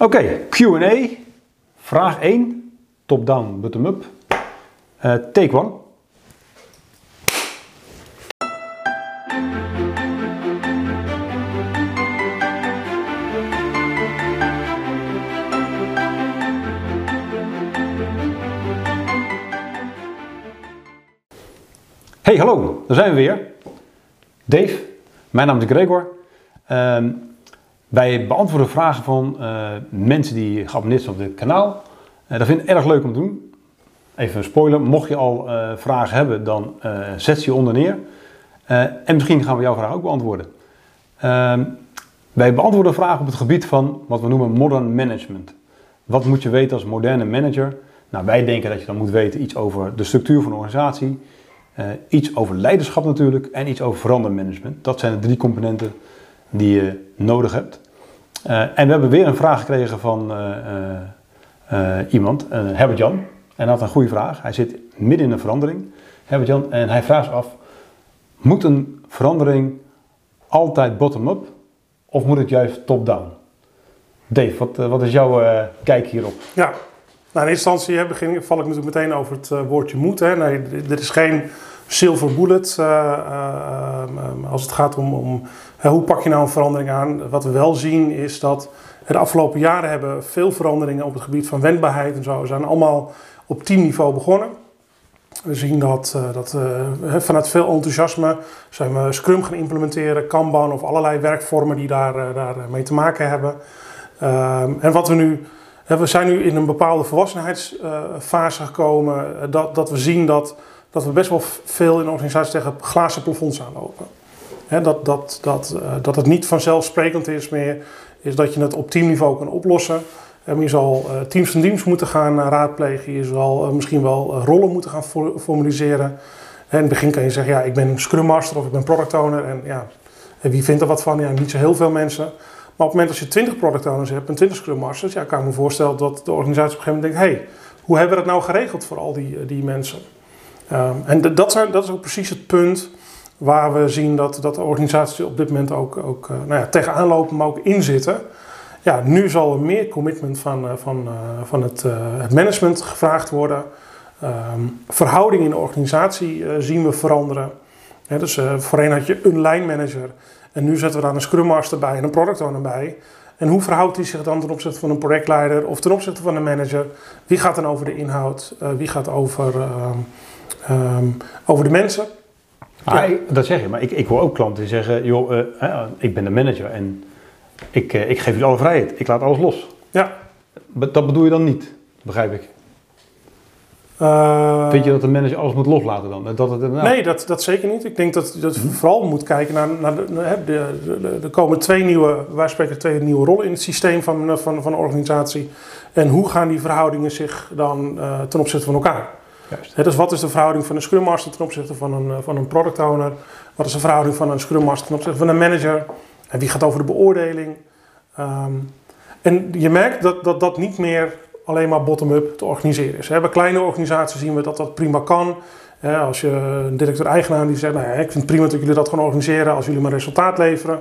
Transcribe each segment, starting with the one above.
Oké, Q&A. Vraag 1. Top-down, bottom-up. Uh, take one. Hey, hallo, daar zijn we weer. Dave, mijn naam is Gregor. Uh, wij beantwoorden vragen van uh, mensen die geabonneerd zijn op dit kanaal. Uh, dat vind ik erg leuk om te doen. Even een spoiler, mocht je al uh, vragen hebben, dan zet ze onder neer. en misschien gaan we jouw vraag ook beantwoorden. Ehm, wij beantwoorden vragen op het gebied van wat we noemen modern management. Wat moet je weten als moderne manager? Nou, wij denken dat je dan moet weten iets over de structuur van een organisatie, iets over leiderschap natuurlijk en iets over verandermanagement. Dat zijn de drie componenten die je nodig hebt. Uh, en we hebben weer een vraag gekregen van uh, iemand, Herbert Jan. En hij had een goede vraag. Hij zit midden in een verandering, Herbert Jan, en hij vraagt af: moet een verandering altijd bottom-up of moet het juist top-down? Dave, wat, wat is jouw kijk hierop? Ja, nou, in eerste instantie begin, val ik natuurlijk meteen over het woordje moet. Nee, er is geen silver bullet uh, uh, als het gaat om, om hoe pak je nou een verandering aan. Wat we wel zien is dat de afgelopen jaren hebben veel veranderingen op het gebied van wendbaarheid en zo zijn allemaal op teamniveau begonnen. We zien dat, dat vanuit veel enthousiasme zijn we Scrum gaan implementeren, Kanban of allerlei werkvormen die daar, daar mee te maken hebben. Ehm, en wat we nu we zijn nu in een bepaalde volwassenheidsfase gekomen, dat, dat we zien dat dat we best wel veel in organisaties tegen glazen plafonds aanlopen. dat, dat, dat, uh, dat het niet vanzelfsprekend is meer, is dat je het op teamniveau kan oplossen. je zal uh, teams en teams moeten gaan raadplegen, je zal misschien wel rollen moeten gaan formaliseren. in het begin kan je zeggen, ja, ik ben Scrum Master of ik ben Product Owner. En ja, wie vindt er wat van? Ja, niet zo heel veel mensen. Maar op het moment dat je 20 Product Owners hebt en 20 Scrum Masters, ja, kan ik me voorstellen dat de organisatie op een gegeven moment denkt, hey, hoe hebben we dat nou geregeld voor al die, die mensen? Um, en dat, dat, is ook precies het punt waar we zien dat, dat de organisaties op dit moment ook, ook uh, nou ja, tegenaan lopen, maar ook inzitten. Ja, nu zal er meer commitment van, uh, van, uh, van het, het, management gevraagd worden. Um, verhouding in de organisatie zien we veranderen. Dus voorheen had je een lijnmanager en nu zetten we daar een scrum master bij en een product owner bij. En hoe verhoudt die zich dan ten opzichte van een projectleider of ten opzichte van een manager? Wie gaat dan over de inhoud? wie gaat over um, over de mensen. Ah, ja. dat zeg je, maar ik, ik hoor ook klanten die zeggen: joh, uh, ik ben de manager en ik, uh, ik geef jullie alle vrijheid, ik laat alles los. Ja. Dat bedoel je dan niet, begrijp ik. Uh, Vind je dat de manager alles moet loslaten dan? Dat het, nou... Nee, dat, dat zeker niet. Ik denk dat, dat je vooral moet kijken naar, naar de, de, de, de, komen twee nieuwe, wij spreken twee nieuwe rollen in het systeem van, van, van een organisatie. En hoe gaan die verhoudingen zich dan uh, ten opzichte van elkaar? Juist. dus wat is de verhouding van een Scrum Master ten opzichte van een, eh, van een Product Owner? Wat is de verhouding van een Scrum Master ten opzichte van een manager? En wie gaat over de beoordeling? Um, en je merkt dat, dat dat niet meer alleen maar bottom-up te organiseren is. Bij kleine organisaties zien we dat dat prima kan. Als je een directeur-eigenaar die zegt, nou ja, ik vind het prima dat jullie dat gaan organiseren als jullie maar resultaat leveren.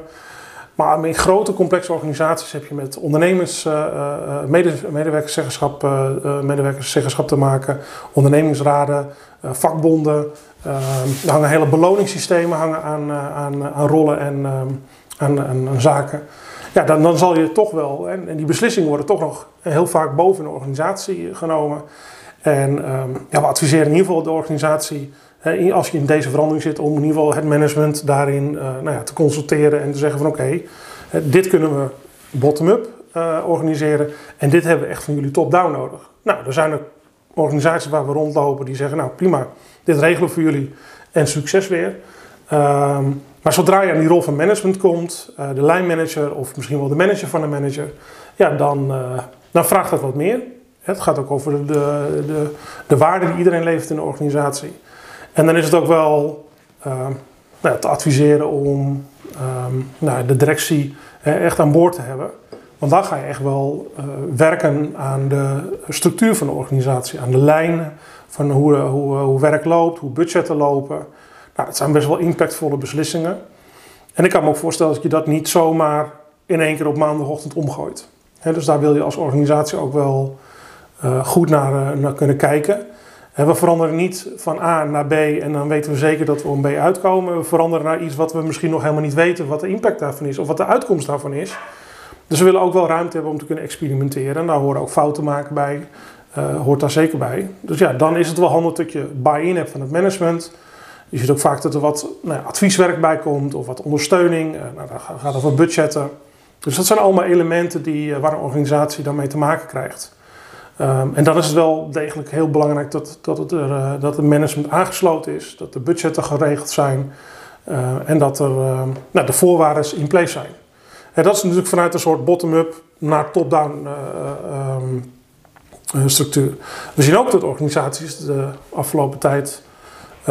Maar in grote complexe organisaties heb je met ondernemers, uh, medewerkerszeggenschap, te maken, ondernemingsraden, vakbonden. er hangen hele beloningssystemen hangen aan, aan, rollen en aan, aan, zaken. Ja, dan, dan zal je toch wel, en, en, die beslissingen worden toch nog heel vaak boven een organisatie genomen. En um, ja, we adviseren in ieder geval de organisatie als je in deze verandering zit, om in ieder geval het management daarin uh, nou ja, te consulteren en te zeggen van oké, dit kunnen we bottom-up uh, organiseren en dit hebben we echt van jullie top-down nodig. Nou, er zijn er organisaties waar we rondlopen die zeggen nou prima, dit regelen we voor jullie en succes weer. Um, maar zodra je aan die rol van management komt, uh, de lijnmanager of misschien wel de manager van de manager, ja, dan, dan vraagt dat wat meer. Het gaat ook over de, de, de waarde die iedereen levert in de organisatie. En dan is het ook wel uh, nou, te adviseren om uh, nou, de directie echt aan boord te hebben. Want dan ga je echt wel uh, werken aan de structuur van de organisatie, aan de lijnen van hoe, hoe, hoe werk loopt, hoe budgetten lopen. Nou, dat zijn best wel impactvolle beslissingen. En ik kan me ook voorstellen dat je dat niet zomaar in één keer op maandagochtend omgooit. dus daar wil je als organisatie ook wel goed naar, naar, kunnen kijken. We veranderen niet van A naar B en dan weten we zeker dat we om B uitkomen. We veranderen naar iets wat we misschien nog helemaal niet weten wat de impact daarvan is of wat de uitkomst daarvan is. Dus we willen ook wel ruimte hebben om te kunnen experimenteren. En daar horen ook fouten maken bij. Uh, hoort daar zeker bij. Dus ja, dan is het wel handig dat je buy-in hebt van het management. Je ziet ook vaak dat er wat nou ja, advieswerk bij komt of wat ondersteuning. Uh, nou, daar gaat over budgetten. Dus dat zijn allemaal elementen die, uh, waar een organisatie dan mee te maken krijgt. Um, en dan is het wel degelijk heel belangrijk dat, dat, het, er, dat het management aangesloten is, dat de budgetten geregeld zijn en dat er, nou, de voorwaarden in place zijn. En dat is natuurlijk vanuit een soort bottom-up naar top-down um, structuur. We zien ook dat organisaties de afgelopen tijd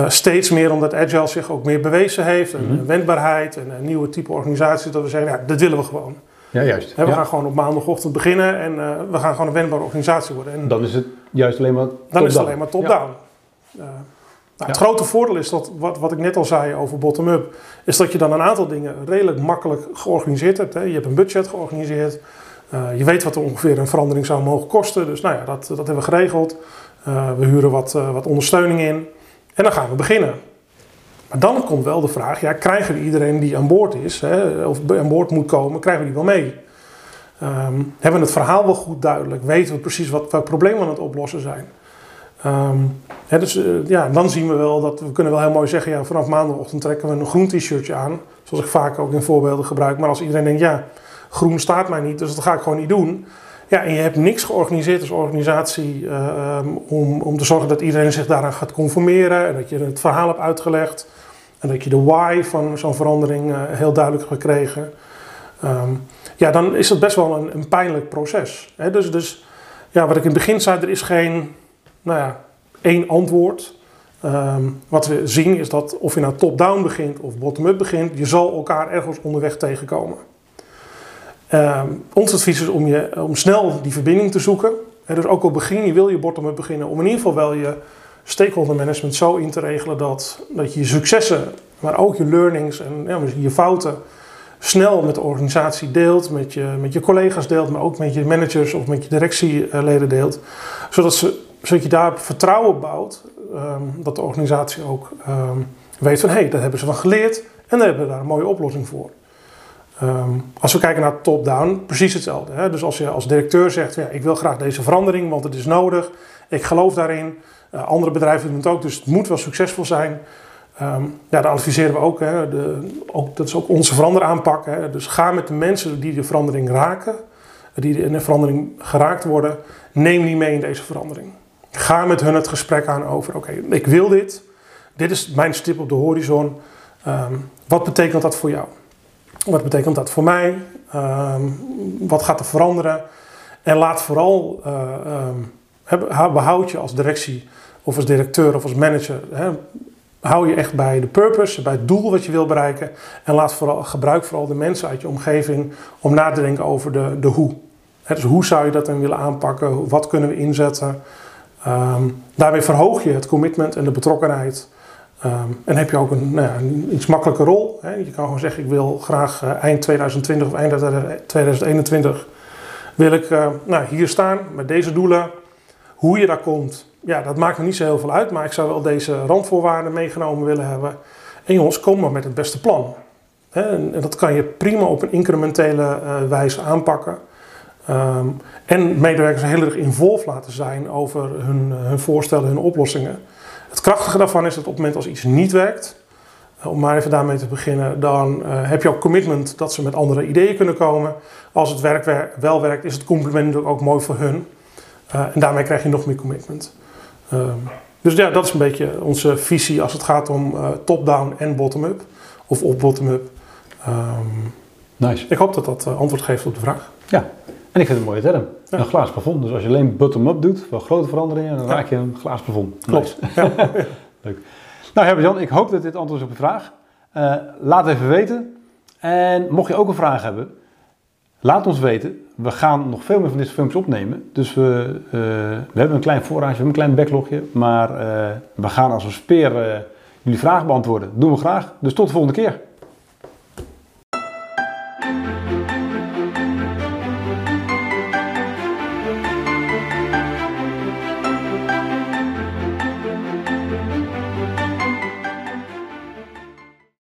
steeds meer, omdat Agile zich ook meer bewezen heeft, en mm wendbaarheid en een nieuwe type organisatie, dat we zeggen, ja, dat willen we gewoon. Ja, juist. we gaan gewoon op maandagochtend beginnen en uh, we gaan gewoon een wendbare organisatie worden. En dan is het juist alleen maar Dan is het alleen maar top-down. Ja. Uh, nou, het grote voordeel is dat, wat, wat ik net al zei over bottom-up, is dat je dan een aantal dingen redelijk makkelijk georganiseerd hebt. Hè. Je hebt een budget georganiseerd. Uh, je weet wat er ongeveer een verandering zou mogen kosten. Dus nou ja, dat, dat hebben we geregeld. Uh, we huren wat, uh, wat ondersteuning in. En dan gaan we beginnen. Maar dan komt wel de vraag, ja, krijgen we iedereen die aan boord is, hè, of aan boord moet komen, krijgen we die wel mee? Um, hebben we het verhaal wel goed duidelijk? Weten we precies wat, welk probleem we aan het oplossen zijn? Hè, dus ja, dan zien we wel dat we kunnen wel heel mooi zeggen, ja, vanaf maandagochtend trekken we een groen t-shirtje aan. Zoals ik vaak ook in voorbeelden gebruik. Maar als iedereen denkt, ja, groen staat mij niet, dus dat ga ik gewoon niet doen. Ja, en je hebt niks georganiseerd als organisatie uh, om, om te zorgen dat iedereen zich daaraan gaat conformeren en dat je het verhaal hebt uitgelegd en dat je de why van zo'n verandering uh, heel duidelijk hebt gekregen. Um, ja, dan is het best wel een, een pijnlijk proces. Hè? Dus, dus ja, wat ik in het begin zei, er is geen nou ja, één antwoord. Um, wat we zien is dat of je nou top-down begint of bottom-up begint, je zal elkaar ergens onderweg tegenkomen. Um, ons advies is om, je, om snel die verbinding te zoeken. En dus ook al begin je, wil je bottom-up beginnen, om in ieder geval wel je stakeholder management zo in te regelen dat, dat je je successen, maar ook je learnings en ja, je fouten snel met de organisatie deelt, met je, met je collega's deelt, maar ook met je managers of met je directieleden deelt. Zodat, ze, zodat je daar vertrouwen bouwt, um, dat de organisatie ook um, weet van hé, hey, daar hebben ze van geleerd en daar hebben we daar een mooie oplossing voor. Um, als we kijken naar top-down, precies hetzelfde. Hè? Dus als je als directeur zegt, ja, ik wil graag deze verandering, want het is nodig, ik geloof daarin. Uh, andere bedrijven doen het ook, dus het moet wel succesvol zijn. Um, ja, dan adviseren we ook, hè, de, ook, dat is ook onze veranderaanpak. Hè? Dus ga met de mensen die de verandering raken, die in de verandering geraakt worden, neem die mee in deze verandering. Ga met hun het gesprek aan over, oké, ik wil dit, dit is mijn stip op de horizon, um, wat betekent dat voor jou? Wat betekent dat voor mij? Um, wat gaat er veranderen? En laat vooral, um, behoud je als directie of als directeur of als manager, hè, hou je echt bij de purpose, bij het doel wat je wil bereiken. En laat vooral, gebruik vooral de mensen uit je omgeving om na te denken over de, de hoe. Hè, dus hoe zou je dat dan willen aanpakken? Wat kunnen we inzetten? Um, daarmee verhoog je het commitment en de betrokkenheid Um, en heb je ook een, nou ja, iets makkelijke rol. Hè? Je kan gewoon zeggen, ik wil graag uh, eind 2020 of eind 2021 wil ik uh, nou, hier staan met deze doelen. Hoe je daar komt, ja, dat maakt me niet zo heel veel uit. Maar ik zou wel deze randvoorwaarden meegenomen willen hebben. En jongens, kom maar met het beste plan. En, dat kan je prima op een incrementele uh, wijze aanpakken. Um, en medewerkers heel erg involved laten zijn over hun, hun voorstellen, hun oplossingen. Het krachtige daarvan is dat op het moment als iets niet werkt, eh, om maar even daarmee te beginnen, dan heb je ook commitment dat ze met andere ideeën kunnen komen. Als het werk wel werkt, is het compliment natuurlijk ook mooi voor hun. Uh, en daarmee krijg je nog meer commitment. Uh, dus ja, dat is een beetje onze visie als het gaat om top-down en bottom-up. Of op bottom-up. Um, nice. Ik hoop dat dat antwoord geeft op de vraag. Ja, en ik vind het een mooie term. Ja. Een glaas plafond. Dus als je alleen bottom-up doet, wel grote veranderingen, dan raak je een glaas plafond. Klopt. Ja. Leuk. Nou Herbert-Jan, ik hoop dat dit antwoord is op je vraag. Uh, laat even weten. En mocht je ook een vraag hebben, laat ons weten. We gaan nog veel meer van deze filmpjes opnemen. Dus we, uh, we hebben een klein voorraadje, we hebben een klein backlogje. Maar uh, we gaan als een speer jullie vragen beantwoorden. Dat doen we graag. Dus tot de volgende keer.